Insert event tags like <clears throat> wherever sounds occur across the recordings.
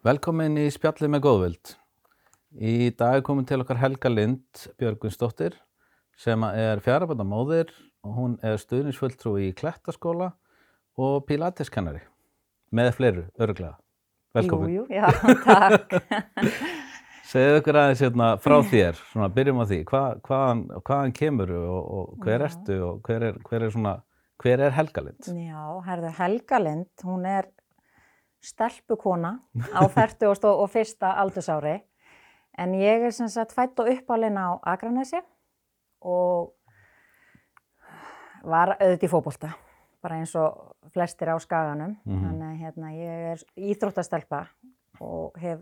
Velkomin í spjallið með góðvild. Í dag er komin til okkar Helga Lind Björgvinsdóttir sem er fjárabandamóðir og hún er stuðnisfulltrú í Klettaskóla og Pilateskennari með fleiru, örglega. Velkomin. Jú, jú, já, <laughs> takk. <laughs> Segðu okkur aðeins hérna frá þér, svona byrjum á því, Hva, hvaðan, hvaðan kemur og, og hver Já. ertu og hver er, hver er svona, hver er Helga Lind? Já, herðu Helga Lind, hún er stelpukona á <laughs> 40. og fyrsta aldursári en ég er sem sagt fætt og uppálinn á Akranesi og var auðvitað í fótbolta, bara eins og flestir á skaganum. Mhm. Þannig að hérna, ég er íþróttastelpa og hef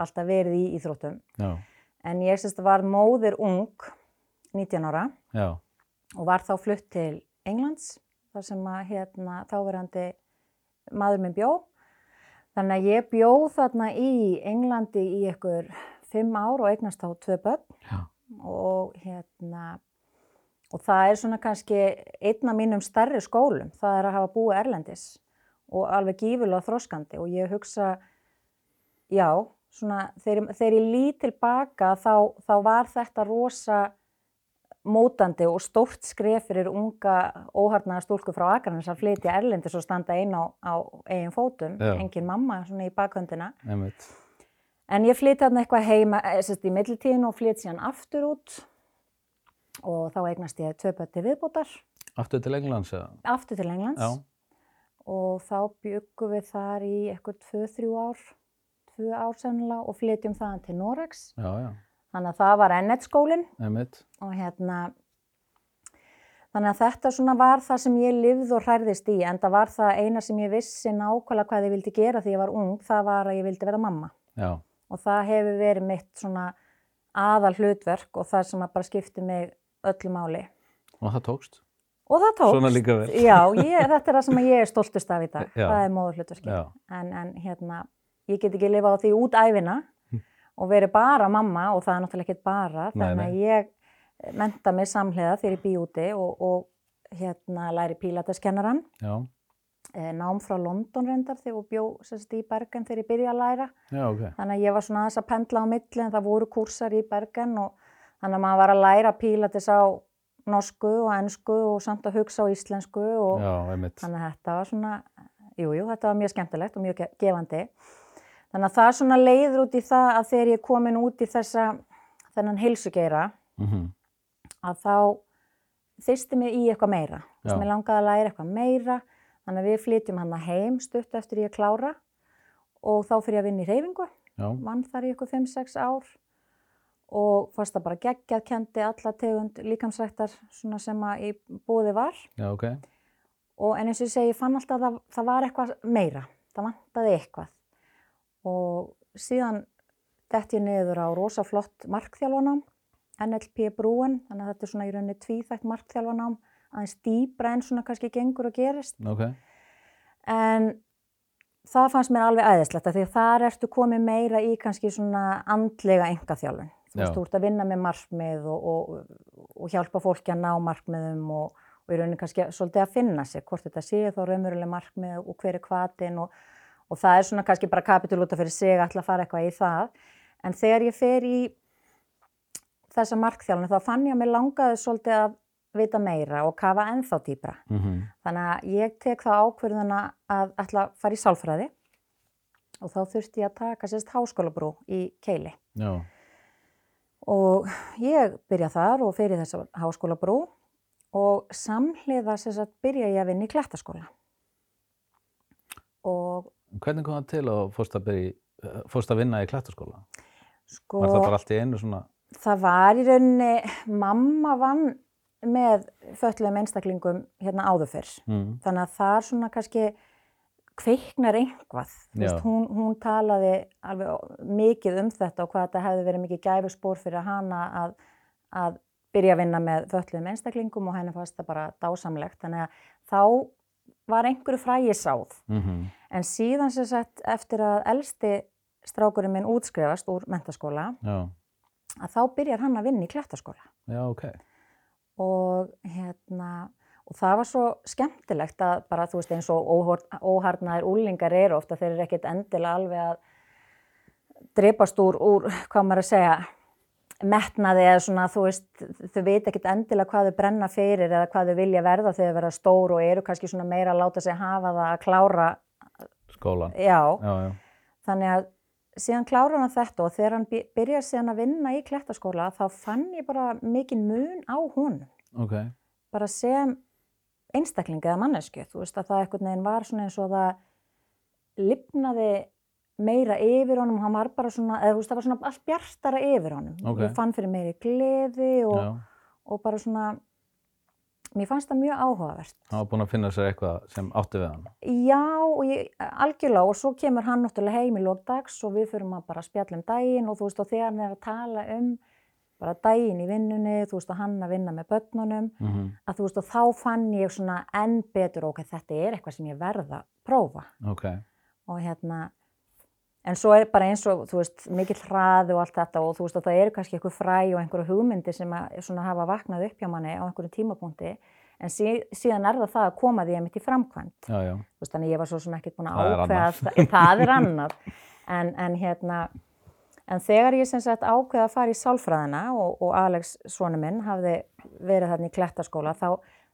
alltaf verið í íþróttum. Já, En ég sem sagt var móðir ung, 19 ára, já, og var þá flutt til Englands þar sem að hérna, þáverandi maður minn bjó. Þannig að ég bjó þarna í Englandi í ykkur fimm ár og eignast þá tvö börn. Og hérna og það er svona kannski einn af mínum stærri skólum, það er að hafa búið erlendis og alveg gífulega þroskandi. Og ég hugsa já, svona þegar, þegar ég lít tilbaka þá, þá var þetta rosa mótandi og stórt skref fyrir unga óharnaða stúlku frá Akranes að flytja erlendis og standa einn á, á eigin fótum, Já. engin mamma svona í bakhöndina. einmitt. En ég flytti þarna eitthvað heima, eh, sérst í millitíðin og flytti síðan aftur út og þá eignast ég tvö bötti viðbótar, Aftur til Englands, eða? aftur til Englands Já, og þá byggum við þar í eitthvað tvö, þrjú ár, tvö ár sennilega og flytjum þaðan til Norex. já, já, Þannig að það var ennett-skólinn einmitt. og hérna, þannig að þetta svona var það sem ég lifði og hræðist í, en það var það eina sem ég vissi nákvæmlega hvað ég vildi gera því ég var ung, það var að ég vildi vera mamma. Já, og það hefur verið mitt svona aðal hlutverk og það sem að bara skipti mig öllu máli. og það tókst. Og það tókst. Svona líka vel. Já, ég, þetta er það sem ég er stoltust af í dag. Já. Það er móður hlutverki. Já. En, en hérna, ég get ekki lifað á því út æfina. Og verið bara mamma og það er náttúrulega ekki bara. Nei, Þannig að ég menta mig samhliða þegar ég bý úti og, og hérna læri pílataskennaran. Eh, Nám frá London reyndar þegar ég bjó sérst, í Bergen þegar ég byrja að læra. já, ok. Þannig að ég var svona aðeins að pendla á milli en það voru kursar í Bergen og þannig að maður var að læra pílatis á norsku og ennsku og samt að hugsa á íslensku og Já, þannig að þetta var svona, jú, jú, þetta var mjög skemmtilegt og mjög ge- gefandi. Þannig að það svona leiður út í það að þegar ég er komin út í þessa, þennan heilsugeira Mm að þá þysti mig í eitthvað meira. Já. Mér langaði að læra eitthvað meira, þannig að við flytjum hann heim stutt eftir ég klára og þá fyrir ég að vinna í reyfingu Já, vann þar í ykkur 5-6 ár og fannst það bara geggjað, kendi alla tegund líkamsrættar svona sem að í búði var. Já, ok. og en eins og ég segi, ég fann alltaf að það, það var eitthvað meira, það vantaði eitthvað og síðan dett ég niður á rosa flott markþjálfanám, NLP brúin, þannig að þetta er svona í rauninni tvíþætt markþjálfanám, aðeins dýbra en svona kannski gengur og gerist. Ok, en það fannst mér alveg æðislegt af því að þar ertu komið meira í kannski svona andlega engaþjálfun. Þú veist, þú ert að vinna með markmið og, og, og hjálpa fólki að ná markmiðum og, og í rauninni kannski svolítið að finna sig, hvort þetta sé þá raunveruleg markmið og hver er hvatin og, og það er svona kannski bara kapitul út af fyrir sig að ætla að fara eitthvað í það. En þegar ég fer í þessa markþjálfun þá fann ég að mér langaði svolítið að vita meira og kafa ennþá dýbra. mhm, Þannig að ég tek það ákverðuna að ætla að fara í sálfræði og þá þurfti ég að taka sérst háskólabrú í Keili. já, Og ég byrja þar og fyrir þessa háskólabrú og samhliða sérst byrja ég að vinna í klettaskóla. Og hvernig kom það til að fórst eh, fórst að vinna í klættaskóla? sko, Var það bara allt í einu svona, það var í rauninni, mamma vann með fötluðum einstaklingum hérna áður fyrr. mm, þannig að það er svona kannski kveiknar einhvað Já. hún, hún talaði alveg mikið um þetta og hvað þetta hefði verið mikið gæfuspor fyrir hana að, að byrja að vinna með fötluðum einstaklingum og henni fannst það bara dásamlegt þannig að þá var einhverju frægi sáð. Mhm, en síðan sem sagt eftir að elsti strákurinn minn útskrifast úr mentaskóla já, að þá byrjar hann að vinna í klettaskóla já, ok, og hérna og það var svo skemmtilegt að bara þú veist eins og óharnaðir úlingar eru ofta þeir eru ekkert endilega alveg að drepast úr, úr, hvað maður að segja, metnaði eða svona, þú veist, þau veit ekkert endilega hvað þau brenna fyrir eða hvað þau vilja verða þegar þau verða stór og eru kannski svona meira að láta sig hafa það að klára, skólan. já, Já, já. þannig að síðan klára hann þetta og þegar hann by- byrjar síðan að vinna í klettaskóla þá fann ég bara mikinn mun á honum, Ok. bara sem einstakling eða mannesku, þú veist að það einhvern veginn var svona eins og það lifnaði meira yfir honum, hann var bara svona, eða þú veist það var svona allt bjartara yfir honum, Ok. ég fann fyrir meiri gleði og, og bara svona, mér fannst það mjög áhugavert. Hann var búinn að finna sér eitthvað sem átti við hann. Já, og ég, algjörlega, og svo kemur hann náttúrulega heim í lókdags og við fyrir að bara spjalla um daginn og þú veist, og þegar hann er að tala um bara daginn í vinnunni, þú veist, og hann að vinna með börnunum, Mm að þú veist, og þá fann ég svona enn betur, ok, þetta er eitthvað sem ég verð að prófa Ok. og hérna, en svo er bara eins og, þú veist, mikill hraði og allt þetta og þú veist, og það eru kannski eitthvað fræ og einhverju hugmyndir sem að svona hafa vaknað upp hjá manni á einhverju tímapunkti, en sí, síðan er það það að koma því einmitt í framkvæmt Já, já. Þú veist, þannig ég var svo sem ekkert búin að ákveða það, það er annað. <laughs> En, en hérna en þegar ég sem sagt ákveða að fara í sálfræðina og, og Alex sonu minn hafði verið þarna í klettaskóla þá,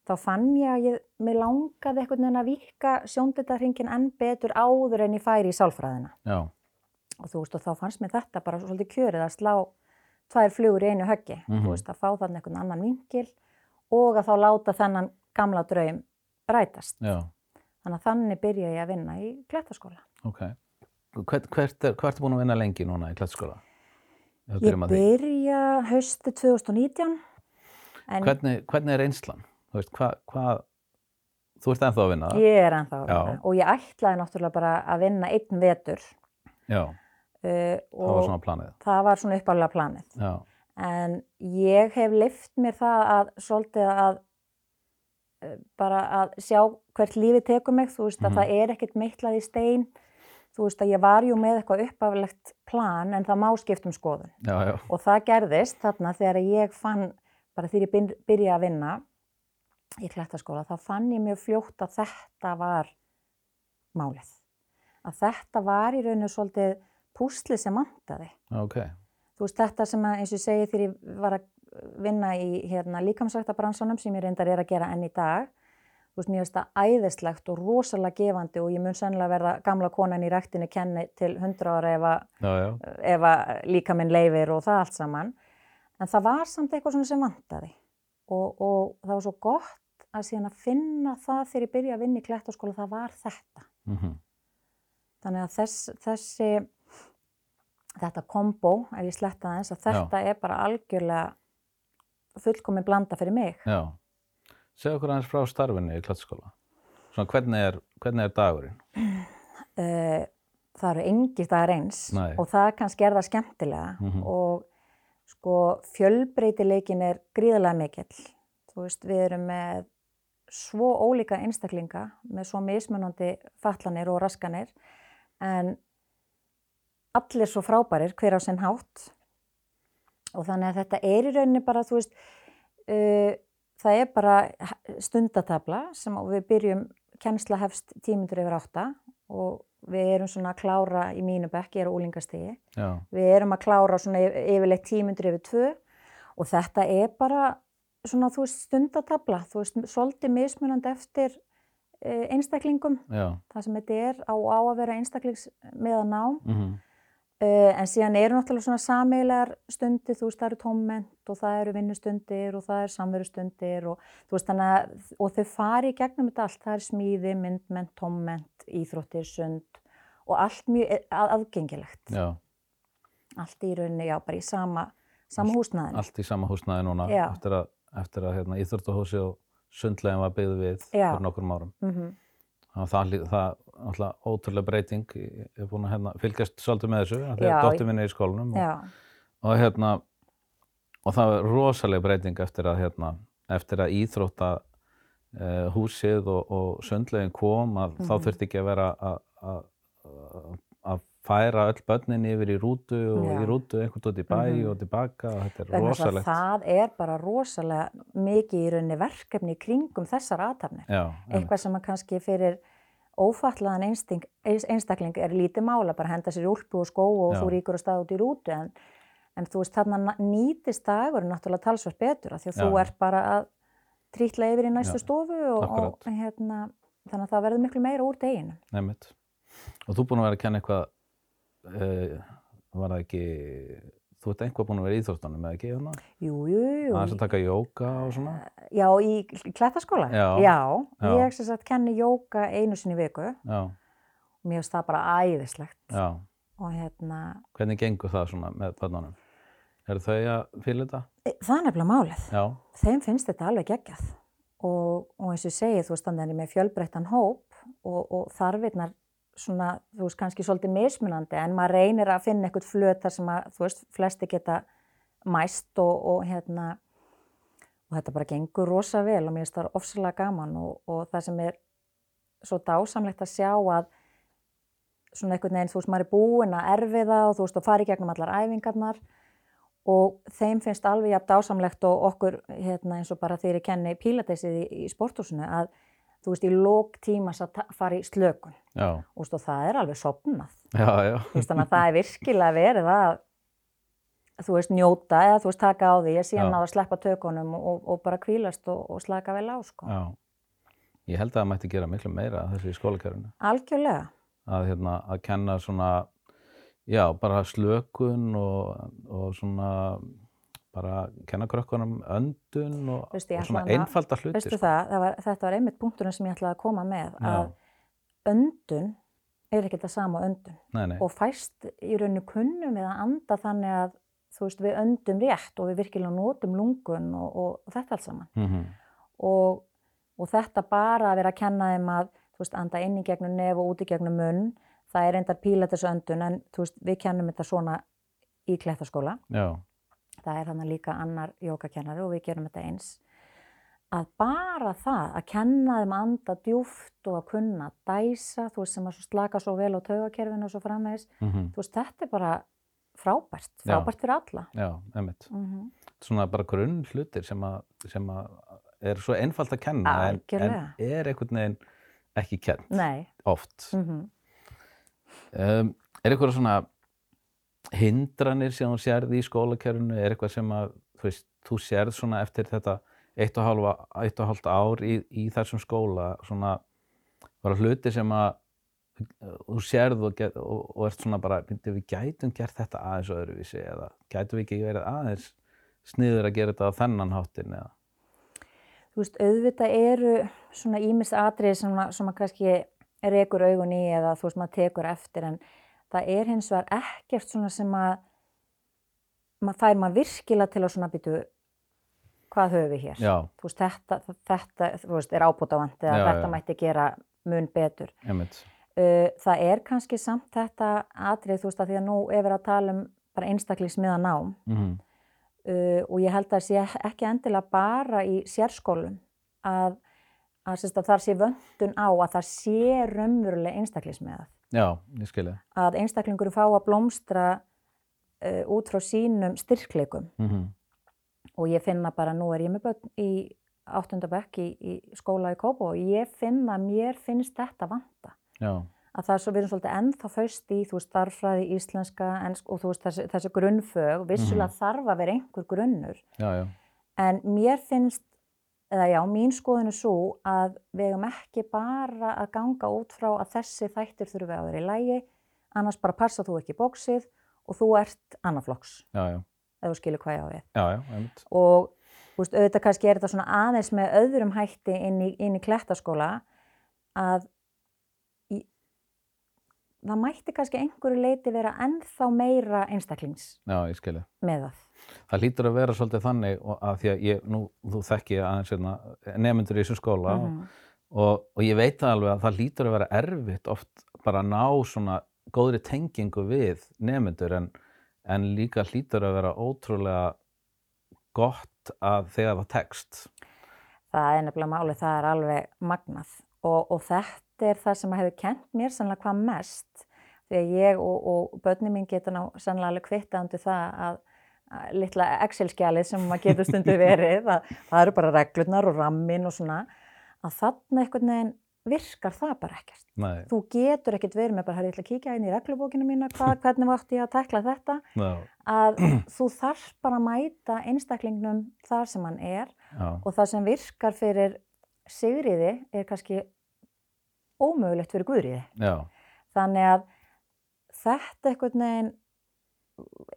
þá fann ég að ég, mig langaði einhvern veginn að vika sjónditaðringin enn betur áður en ég færi í sálfræðina. Já. Og þú veist og þá fannst mér þetta bara svo svolítið kjörið að slá tvær flugur í einu höggi Mhm. þú veist að fá þarna einhvern annan vinkil og að þá láta þennan gamla draum rætast Já. Þannig að þannig byrja ég að vinna í klettaskóla. Ok. Hvert, hvert, er, hvert er búinn að vinna lengi núna í við Ég byrja hausti 2019. En Hvernig, hvernig er einslan? Þú veist, hvað, hva, þú ert ennþá að vinna ég er ennþá að Já. vinna. Og ég ætlaði náttúrulega bara að vinna einn vetur. Já, það var svona planið. það var svona uppálega planið. Já, En ég hef lift mér það að svolítið að uh, bara að sjá hvert lífið tekur mig. Þú veist að Mhm. það er ekkert meitlað í stein. Þú veist að ég var jú með eitthvað uppaflegt plan en það má skipt um skoðun. já, já. Og það gerðist þarna þegar ég fann, bara þegar ég byrj- byrjaði að vinna í klettaskóla, þá fann ég mjög fljótt að þetta var málið. Að þetta var í rauninu svolítið púsli sem vantaði. Ok, Þú veist þetta sem að, eins og ég segi þegar ég var að vinna í hérna, líkamsræktabransanum sem ég reyndar er að gera enn í dag. Þú veist, mér finnst það æðislegt og rosalega gefandi og ég mun sennilega verða gamla konan í ræktinni kenni til 100 ára ef að já, já. ef líka minn leifir og það allt saman. En það var samt eitthvað sem vantaði og, og það var svo gott að síðan að finna það þegar ég byrja að vinna í klettaskóla, það var þetta. Mm Þannig að þess, þessi, þetta kombo, ef ég sletta það eins, að þetta er bara algjörlega fullkomin blanda fyrir mig. Já. Segð okkur aðeins frá starfinni í klættskóla. Svona, hvernig er, hvernig er dagurinn? Uh, það eru engir dagar eins Nei. og það kannski er það skemmtilega Mhm. og sko fjölbreytileikin er gríðarlega mikill. Þú veist, við erum með svo ólíka einstaklinga með svo mismunandi fatlanir og raskanir en allir svo frábærir hver á sinn hátt. Og þannig að þetta er í rauninni bara, þú veist, uh, það er bara stundatabla sem við byrjum, kennsla hefst tímundur yfir átta og við erum svona að klára í mínu bekk, ég er á úlingastigi, Já, við erum að klára svona yf- yfirleitt tímundur yfir tvö og þetta er bara svona, þú veist, stundatabla, þú veist, svolítið mismunandi eftir uh, einstaklingum, já. það sem þetta er á, á að vera einstaklings með að ná. Mm Uh, en síðan eru náttúrulega svona sameigilegar stundir, þú veist, það eru tómment og það eru vinnustundir og það eru samverustundir og þú veist, þannig að, og þau fari í gegnum þetta allt, það er smíði, myndment, tómment, íþróttir, sund og allt mjög að, aðgengilegt. Já, Allt í rauninni, já, bara í sama, sama húsnæðinu. allt í sama húsnæði núna Já. eftir að, eftir að hérna, íþróttahúsi og sundlegin var byggð við Já. fyrir nokkrum árum. Mm að það, lí- það náttúrulega ótrúlega breyting. Ég er búin að hérna, fylgjast svolítið með þessu. af því að Já, Dóttir minni er í skólanum og, og, hérna, og það er rosalega breyting eftir að, hérna, eftir að íþrótta uh, húsið og, og sundlegin kom að þá Mhm. þurfti ekki að vera að, færa öll börnin yfir í rútu og Já. í rútu einhvern út í bæ Mhm. og tilbaka og þetta er að rosalegt. það er bara rosalega mikið í rauninni verkefni kringum þessar einmitt. Eitthvað sem að kannski fyrir ófallaðan einsting, einstakling er lítið mála, bara henda sér úlpu og skó og Já. þú ríkur að stað út í rútu en, en þú veist þarna nýtist dagur náttúrulega talsvert betur því að þú Já. ert bara að trítla yfir í næstu Já, stofu og, og hérna, þannig að það verður miklu meira úr deginu. Nefnitt. Og þú búin að vera að kenna eitthvað, uh, var það ekki, þú ert einhvað búin að vera í íþróttunum, eða ekki hérna? Jú, jú, jú. Aðeins að taka jóka og svona? Já, í klettaskóla? Já. Já, ég sem sagt kenni jóka einu sinni viku Já, mér finnst það bara æðislegt já. og hérna, Hvernig gengur það svona með börnunum? Eru þau að fylgja þetta? e, það er nefnilega málið. Já, Þeim finnst þetta alveg geggjað og, og eins og ég segi, þú veist, þannig er ég með fjölbreyttan hóp og, og þarfirnar svona, þú veist, kannski svolítið mismunandi en maður reynir að finna eitthvað flötar sem að, þú veist, flesti geta mæst og, og hérna og þetta bara gengur rosa vel og mér finnst það ofsalega gaman og, og það sem er svo dásamlegt að sjá að svona einhvern veginn, þú veist, maður er búinn að erfiða og þú veist, og fara í gegnum allar æfingarnar og þeim finnst alveg jafn dásamlegt og okkur, hérna, eins og bara ég kenni pílatesið í, í sporthúsinu að þú veist, í lók tímas að fara í slökun já, og, veist, og það er alveg sopnað. já, já. Þú veist, þannig að það er virkilega verið að þú veist, njóta eða þú veist, taka á því, ég síðan Já. á að sleppa tökunum og, og, bara kvílast og, og slaka vel á, sko. já. Ég held að það mætti gera miklu meira þessu í skólakerfinu. Algjörlega. Að, hérna, að kenna svona, já, bara slökun og, og svona, bara kenna krökkunum öndun og, Veistu, ég og svona einfalda hluti. Veistu sko. það, það var, þetta var einmitt punkturinn sem ég ætlaði að koma með, Já. að öndun er ekki það sama öndun. Nei, nei, og fæst í rauninu kunnum við að anda þannig að þú veist við öndum rétt og við virkilega notum lungun og, og, og þetta allt saman mm og, og þetta bara að vera að kenna þeim að þú veist anda inn í gegnum nef og út í gegnum munn það er reyndar pílatis öndun en þú veist við kennum þetta svona í klettaskóla já, það er þannig líka annar jókakennari og við gerum þetta eins að bara það að kenna þeim að anda djúft og að kunna að dæsa, þú veist sem að slaka svo vel á taugakerfinu og svo framvegis mm þú veist, þetta er bara frábært, Já. frábært fyrir alla. já, einmitt. Mm Svona bara grunn hlutir sem að, sem að er svo einfalt að kenna en, en Algjörlega. er einhvern veginn ekki kent Nei. oft. Mm Um, er eitthvað svona hindranir sem þú sérð í skólakerfinu, er eitthvað sem að þú, veist, þú sérð svona eftir þetta eitt og halva, eitt og halvt ár í, í þessum skóla, svona bara hluti sem að þú sérð og, get, og, og ert svona bara, "Bíddu, við gætum gert þetta aðeins öðruvísi eða gætum við ekki verið aðeins sniður að gera þetta á þennan háttin eða? Þú veist, auðvitað eru svona ímis atrið sem, sem að kannski rekur augun í eða þú veist, maður tekur eftir en það er hins vegar ekkert svona sem að maður fær maður virkilega til að svona byttu hvað höfum við hér? Þú veist, þetta, þetta þú veist, er ábútavant eða Já, þetta já. mætti gera mun betur. Uh, það er kannski samt þetta atrið, þú veist, að því að nú er verið að tala um bara einstaklingsmiða nám Mm uh, og ég held að það sé ekki endilega bara í sérskólum að, að, að þar sé vöndun á að það sé raunverulega einstaklingsmiðað. Já, ég skilja. Að einstaklingur fá að blómstra uh, út frá sínum styrkleikum Mm og ég finna bara, nú er ég með börn í áttundabökk í, í skóla í Kópó og ég finna, mér finnst þetta vanta. Já, Að það er svo, við erum svolítið ennþá föst í, þú veist, starffræði, íslenska, ensk og þú veist, þessi, þessi grunnfög, vissulega þarf að vera einhver grunnur. já, já. En mér finnst, eða já, mín skoðun er svo að við eigum ekki bara að ganga út frá að þessi þættir þurfi að vera í lægi, annars bara passa þú ekki bóksið og þú ert annaflokks, ef þú skilur hvað ég á við. já, já, einmitt. Og þú veist, auðvitað kannski er þetta svona aðeins með öðrum hætti inn í, inn í klettaskóla að í, það mætti kannski einhverju leiti vera ennþá meira einstaklings Já, ég skilja. með það. Það lítur að vera svolítið þannig að því að ég, nú, þú þekki aðeins hérna, nefnendur í þessum skóla Mhm. og, og ég veit alveg að það lítur að vera erfitt oft bara að ná svona góðri tengingu við nefnendur en, en líka lítur að vera ótrúlega gott að þegar það tekst. Það er nefnilega málið, það er alveg magnað og, og þetta er það sem hefur kent mér sannlega hvað mest. Því að ég og, og börni mín geta ná sannlega alveg kvittað undir það að, að litla Excel-skjalið sem maður getur stundu verið, að, það eru bara reglurnar og rammin og svona, að þarna einhvern veginn virkar það bara ekkert. Nei, Þú getur ekkert verið með bara, "Herra, ég ætla að kíkja inn í reglubókinu mína, hvað, <laughs> hvernig átti ég að tekla þetta, já, að þú þarf bara að mæta einstaklingnum þar sem hann er já, og það sem virkar fyrir sigriði er kannski ómögulegt fyrir guðriði. já, Þannig að þetta einhvern veginn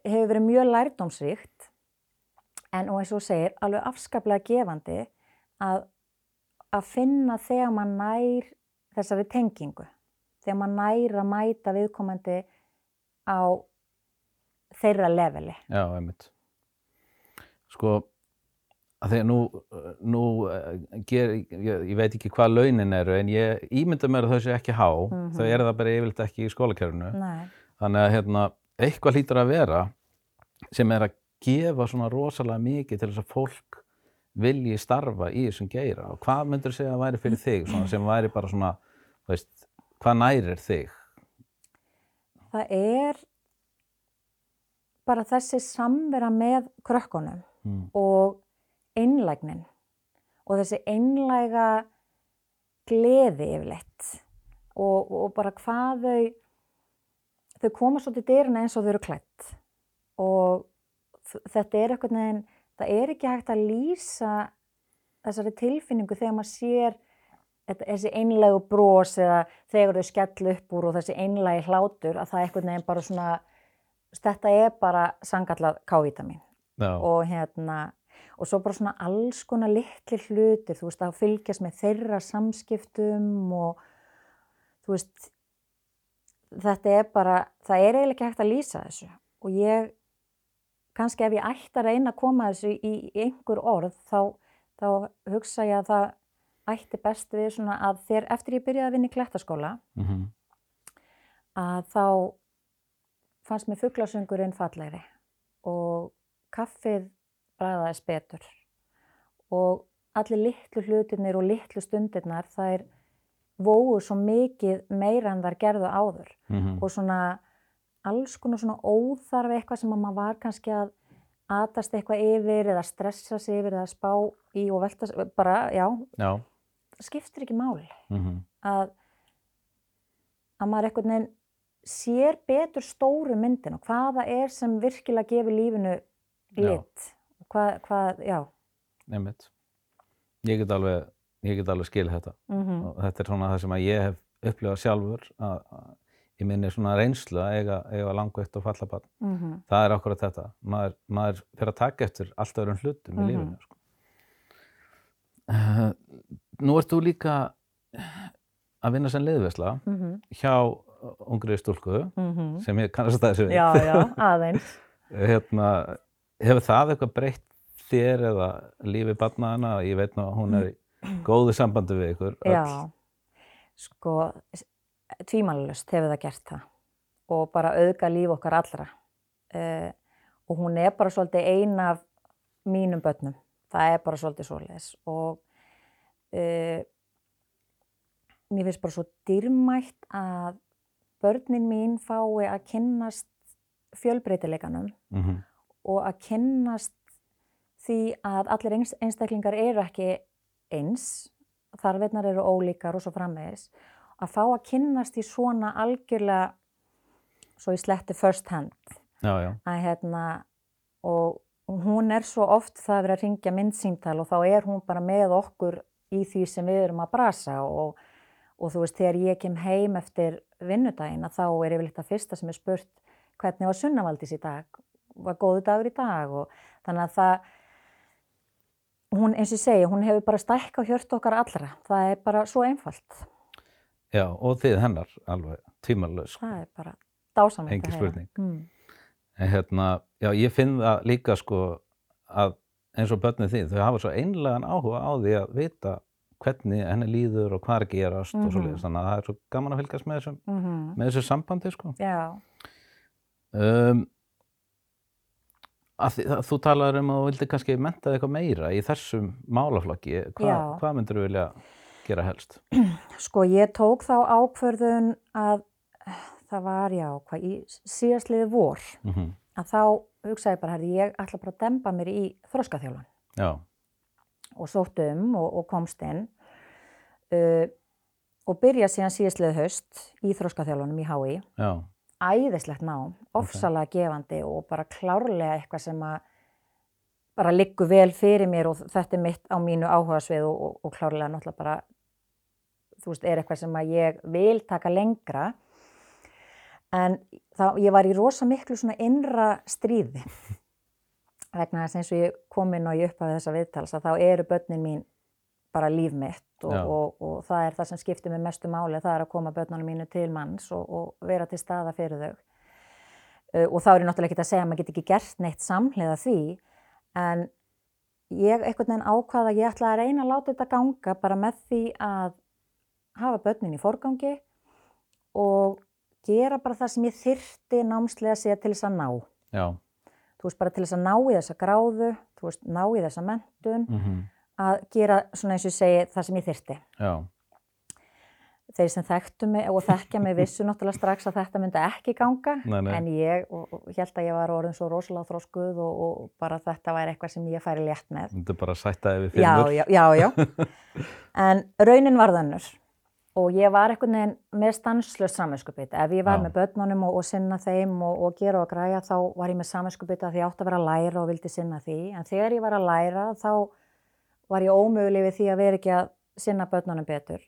hefur verið mjög lærdómsríkt en og eins og segir alveg afskaplega gefandi að, að finna þegar maður nær þessari tengingu. Þegar maður nær að mæta viðkomandi á þeirra leveli. já, einmitt. Sko, að því að nú, nú eh, ger, ég, ég veit ekki hvað launin eru, en ég ímynda mér að þau séu ekki há, Mhm. þau eru það bara yfirleitt ekki í skólakerfinu. Nei. Þannig að hérna, eitthvað hlýtur að vera sem er að gefa svona rosalega mikið til þess að fólk vilji starfa í þessum geira og hvað myndur segja að væri fyrir þig svona, sem væri bara svona, veist, hvað nærir þig? Það er bara þessi samvera með krökkunum Mm. og einlægnin og þessi einlæga gleði yfirleitt og, og bara hvað þau þau koma svo til dyrina eins og þau eru klætt og þetta er eitthvað neginn það er ekki hægt að lýsa þessari tilfinningu þegar maður sér þessi einlægu bros eða þegar þau skell upp úr og þessi einlægi hlátur að það er eitthvað neginn bara svona þetta er bara sangallað K-vitamin Já, og hérna og svo bara svona alls konar litli hlutir, þú veist, að fylgjast með þeirra samskiptum og þú veist þetta er bara, það er eiginlega ekki hægt að lýsa þessu. Og ég kannski ef ég ætti að reyna að koma þessu í, í einhver orð þá, þá hugsa ég að það ætti best við svona að þér eftir ég byrjaði að vinna í klettaskóla mm að þá fannst mér fuglasöngurinn fallegri og kaffið bræðaðist betur. Og allir litlu hlutirnir og litlu stundirnar þær vóu svo mikið meira en þar gerðu áður. -hmm. og svona alls konar svona óþarfi eitthvað sem að maður var kannski að atast eitthvað yfir eða stressa sig yfir eða spá í og velta sig- bara, já, Já, það skiptir ekki máli mm að, að maður einhvern veginn sér betur stóru myndin og hvaða er sem virkilega gefur lífinu lit. Hvað, hvað, já. einmitt. Ég get alveg, ég get alveg skil þetta Mm og þetta er svona það sem að ég hef upplifað sjálfur að, að ég minni svona reynslu að eiga, eiga langveitt og fallabann. -hmm. Það er akkurat þetta. Maður, maður fyrir að taka eftir allt öðrum hlutum í Mhm. lífinu. Sko. Uh, nú ert þú líka að vinna sem liðvesla Mm hjá ungri stúlku -hmm. sem ég kannast að þessu við. Já, já, aðeins. <laughs> Hérna, hefur það eitthvað breytt þér eða lífi barnaðana? Ég veit nú að hún er í góðu sambandi við ykkur. öll. Já, sko, tvímælust hefur það gert það og bara auðga líf okkar allra. Uh, og hún er bara svolítið ein af mínum börnum. Það er bara svolítið svoleiðis og uh, mér finnst bara svo dýrmætt að börnin mín fái að kynnast fjölbreytileikanum Mhm. Og að kynnast því að allir eins- einstaklingar eru ekki eins, þarfinnar eru ólíkar og svo framvegis, að fá að kynnast í svona algjörlega, svo ég sletti first hand, Já, já. að hérna, og hún er svo oft það að vera að ringja myndsýmtal og þá er hún bara með okkur í því sem við erum að brasa og, og þú veist, þegar ég kem heim eftir vinnudaginn að þá er yfirleitt að fyrsta sem er spurt hvernig var sunnavaldis í dag, var góðu dagur í dag og þannig að það, hún eins og segi, hún hefur bara stækka hjört okkar allra, það er bara svo einfalt, Já, og þið hennar alveg tímalös. það er bara að heyra. spurning. Mm. En hérna, já, ég finn það líka sko að eins og börnið þið, þau hafa svo einlegan áhuga á því að vita hvernig henni líður og hvað er gerast og Mhm. svoleiðis. Þannig að það er svo gaman að fylgjast með þessu, Mm með þessu sambandi, sko. Já, Um, að að þú talaður um að þú vildi kannski menta eitthvað meira í þessum málaflokki. Hva, hvað myndir þú vilja gera helst? <clears throat> Sko ég tók þá ákvörðun að það var já, hvað í síðastliði vor Mm að þá hugsaði bara, herði, ég ætla bara að demba mér í þroskaþjálfan Já, og sótt um og, og komst inn uh, og byrja síðan síðastlið haust í þróskaþjálfunum í HÍ. Já, Æðislegt nám, ofsalega gefandi og bara klárlega eitthvað sem að bara liggur vel fyrir mér og þetta er mitt á mínu áhugasvið og, og, og klárlega náttúrulega bara, þú veist, er eitthvað sem að ég vil taka lengra. En þá, ég var í rosa miklu svona innra stríði <laughs> vegna þess eins og ég kom inn og ég upp af þessa viðtals að þá eru börnin mín bara líf mitt og, og, og það er það sem skiptir mig mestu máli, það er að koma börnunum mínu til manns og, og vera til staða fyrir þau. Uh, og þá er ég náttúrulega ekki að segja að maður get ekki gert neitt samhliða því, en ég einhvern veginn ákvaða að ég ætla að reyna að láta þetta ganga bara með því að hafa börnin í forgangi og gera bara það sem ég þyrti námslega sér til þess að ná. já, Þú veist, bara til þess að ná í þessa gráðu, þú veist, ná í þessa mentun, mhm, að gera svona eins og segi það sem ég þyrti. já, Þeir sem þekktu mig og þekkja mig vissu náttúrulega strax að þetta myndi ekki ganga Nei, nei. en ég og, og held að ég var orðin svo rosalega þróskuð og, og bara þetta væri eitthvað sem ég færi létt með. þetta er bara að sætta yfir Já, já, já, já. <laughs> En raunin var þannur og ég var einhvern veginn með stanslöst saminskupið. Ef ég var Já. með börnunum og, og sinna þeim og, og gera og græja þá var ég með saminskupið að því ég átti að vera að læra og vildi sinna því. En þegar ég var að læra þá var ég ómöguleg við því að vera ekki að sinna börnunum betur.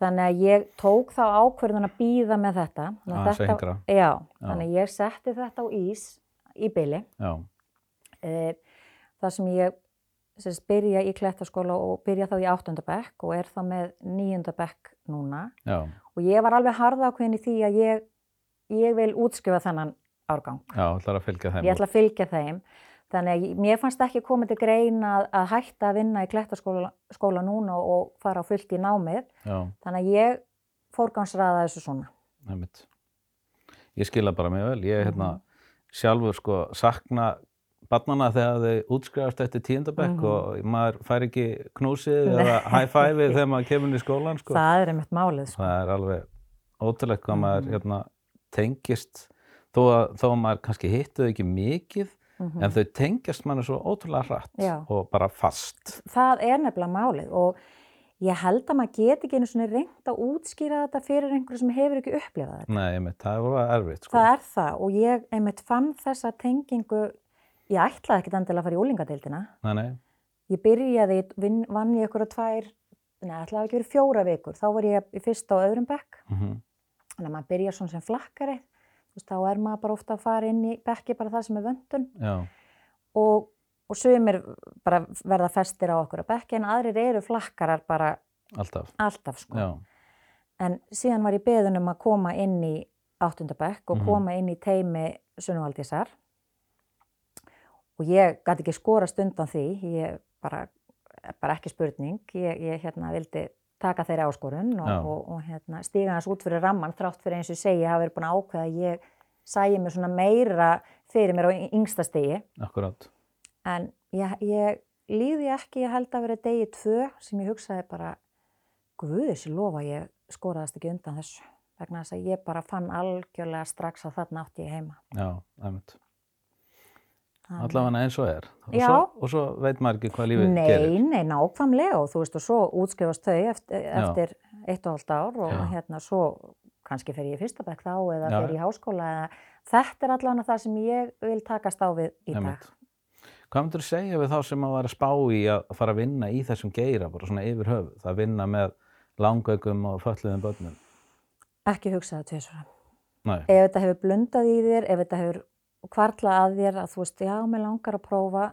Þannig að ég tók þá ákverðun að býða með þetta. Að þetta- lengra. Já, þannig að ég setti þetta á ís í byli. Já, Eh, þar sem ég sem sagt, byrja í klettaskóla og byrja þá í áttundabekk og er þá með níundabekk núna já, og ég var alveg harða ákveðin í því að ég, ég vil útskrifa þennan árgang. já, ætlar að fylgja þeim. Ég ætla að fylgja þeim. Þannig að mér fannst ekki komið til grein að, að hætta að vinna í klettaskóla skóla núna og fara á fullt í námið. Já, Þannig að ég fórgangsraða þessu svona. einmitt. Ég skila bara mjög vel. Ég er hérna Mhm. sjálfur sko sakna barnana þegar þau útskrifast eftir tíundabekk Mhm. og maður fær ekki knúsið eða high five <laughs> þegar maður kemur inn í skólan sko. Það er einmitt málið. Sko. Það er alveg ótrúlegt hvað maður Mhm. hérna, tengist þó að, þó að maður kannski hittu ekki mikið Mhm. en þau tengjast manni svo ótrúlega hratt Já. og bara fast. það er nefnilega málið og ég held að maður get ekki einu svona reynd að útskýra þetta fyrir einhverju sem hefur ekki upplifað þetta. Nei, einmitt, það er voru erfitt sko. Það er það og ég einmitt fann þessa tengingu, ég ætlaði ekkit endilega að fara í úlingadeildina. Nei, nei, Ég byrjaði, vinn, vann ég ykkur að tvær, neða, ætlaði ekki verið fjóra vikur. Þá var ég í fyrsta og öðrum bekk, mm þannig að maður byrjar svona sem flakkari. Veist, þá er maður bara ofta að fara inn í bekki bara það sem er vöndun. og, og sumir bara verða festir á okkur að bekki en aðrir eru flakkarar bara alltaf. alltaf sko. En síðan var ég beðin um að koma inn í áttundabekk og Mhm. koma inn í teimi Sunnuvaldísar og ég gæti ekki skorast undan því, ég bara, bara ekki spurning, ég, ég hérna vildi taka þeirri áskorun og, og, og hérna, stíga hans út fyrir ramman þrátt fyrir eins og ég segi, hafa verið búin að ákveða að ég sæi mig svona meira fyrir mér á yngsta stigi akkurát. en ég, ég líði ekki, ég held að vera degi tvö sem ég hugsaði bara guðis lofa ég skoraðast ekki undan þessu vegna þess að ég bara fann algjörlega strax að þarna átti ég heima Já, einmitt. Allavega eins og er. Og svo, og svo veit maður ekki hvað lífið Nei, gerir. nei, nákvæmlega og þú veist og svo útskrifast þau eftir, eftir eitt og halvt ár og Já. hérna svo kannski fer ég í fyrsta bekk þá eða Já, fer ég í háskóla eða þetta er allavega það sem ég vil takast á við í dag. Hvað myndur þú segja við þá sem að vera spá í að fara að vinna í þessum geira, bara svona yfir höfuð, að vinna með langaukum og fölluðum börnum? Ekki hugsa það tvisvara. Nei, ef þetta hefur blundað í þér, ef þetta hefur kvarlað að þér að þú veist, já, mér langar að prófa,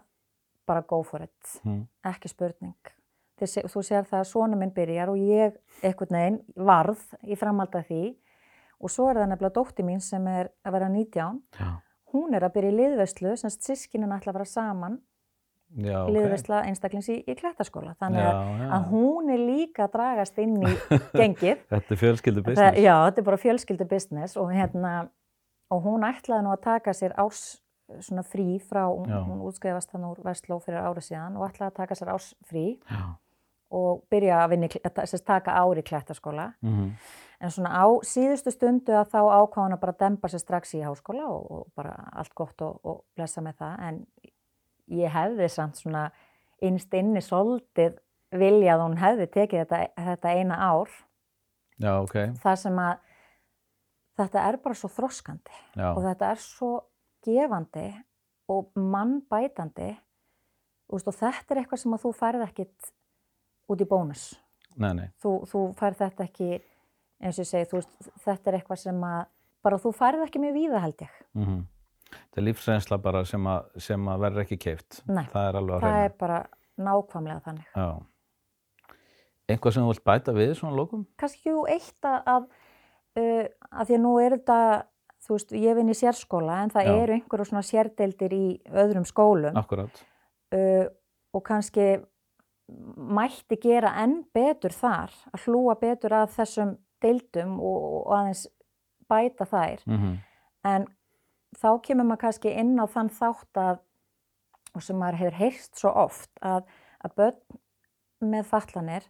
bara go for it, mm. ekki spurning. Þið, þú sér það að svona minn byrjar og ég einhvern veginn varð í framhald af því og svo er það nefnilega dótti mín sem er að vera 19, já, hún er að byrja í liðveislu, semst sískinin ætla að vera saman, já, ok. liðveisla einstaklings í, í klettaskóla. Þannig Já, að, já. að hún er líka að dragast inn í gengið. <laughs> Þetta er fjölskyldu Það, business. já, þetta er bara fjölskyldu business og, hérna, og hún ætlaði nú að taka sér árs svona frí frá, hún, hún útskrifast þannig úr Vestló fyrir árið síðan og ætlaði að taka sér árs frí Já. og byrja að vinni, að sérst, taka ári í klettaskóla. Mm En svona á síðustu stundu að þá ákváða hún að bara dempa sér strax í háskóla og, og bara allt gott og, og blessa með það. En ég hefði samt svona innst inni soldið vilja að hún hefði tekið þetta, þetta eina ár Já, ok. Það sem að þetta er bara svo þroskandi Já, og þetta er svo gefandi og mannbætandi og, þetta er eitthvað sem að þú færð ekkit út í bónus. nei, nei. Þú, þú færð þetta ekki, eins og ég segi, veist, þetta er eitthvað sem að bara þú færð ekki mjög víða held ég. Mm Það er lífsreynsla bara sem að, sem að verður ekki keift. Nei, Það er alveg að Það reyna. er bara nákvæmlega þannig. Já. Einhvað sem þú vilt bæta við svona lókum? kannski jú eitt að, að, uh, að því að nú er þetta, þú veist, ég vinn í sérskóla en það Já. eru einhverju svona sérdeildir í öðrum skólum Akkurat. uh, og kannski mætti gera enn betur þar, að hlúa betur að þessum deildum og, og aðeins bæta þær. Mm En þá kemur maður kannski inn á þann þátt að, og sem maður hefur heyrst svo oft, að, að börn með fallanir,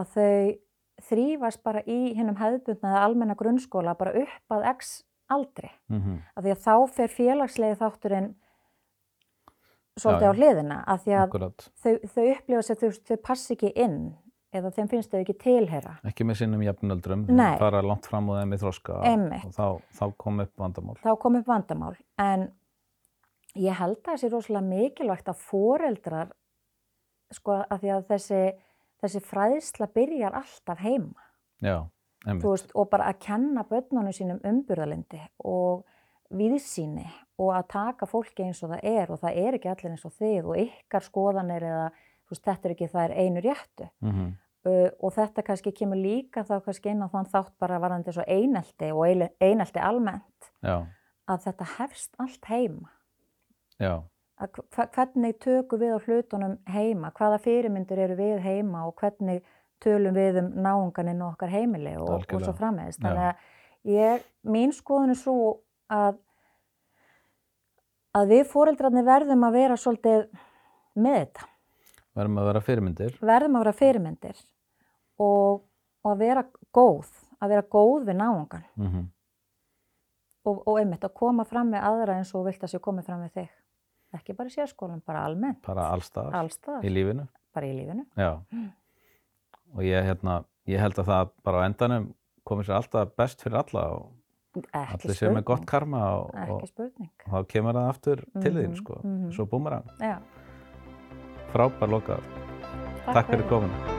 að þau þrýfast bara í hinnum hefðbundna eða almenna grunnskóla bara upp að x aldri. -hmm. Af því að þá fer félagslegi þátturinn svolítið Já, á hliðina, af því að Akkurat. þau, þau upplifa sér þau, þau passi ekki inn eða þeim finnst þau ekki tilheyra. Ekki með sinnum jafnöldrum. Nei. Fara langt fram úr þeim í þroska. Einmitt. Og þá, þá kom upp vandamál. þá kom upp vandamál en ég held að það sé rosalega mikilvægt að foreldrar sko að því að þessi, þessi fræðsla byrjar alltaf heima. Já, einmitt. veist, og bara að kenna börnunum sínum umburðalindi og viðsýni og að taka fólki eins og það er og það er ekki allir eins og þið og ykkar skoðanir eða veist, þetta er ekki það er einu réttu. Mm uh, og þetta kannski kemur líka þá kannski inn á þann þátt bara varðandi svo einelti og einelti almennt Já, að þetta hefst allt heima. Já, hvernig tökum við á hlutunum heima, hvaða fyrirmyndir eru við heima og hvernig tölum við um náunganinn og okkar heimili og, og svo framvegist. Já. Þannig að ég, mín skoðun er svo að, að við foreldrarnir verðum að vera svolítið með þetta. verðum að vera fyrirmyndir. Verðum að vera fyrirmyndir og, og að vera góð, að vera góð við náungan Mm og, og einmitt að koma fram með aðra eins og vilt að sé komið fram með þig. Ekki bara í sérskólan, bara almennt, Bara allstaðar allstaðar, í lífinu. bara í lífinu. Já. Og ég, hérna, ég held að það bara á endanum komið sér alltaf best fyrir alla og Ekki allir sér með gott karma og, og, og þá kemur það aftur til þín, Mhm, sko. mhm. Svo búmerang. Já. Frábær lokað. Takk fyrir komuna.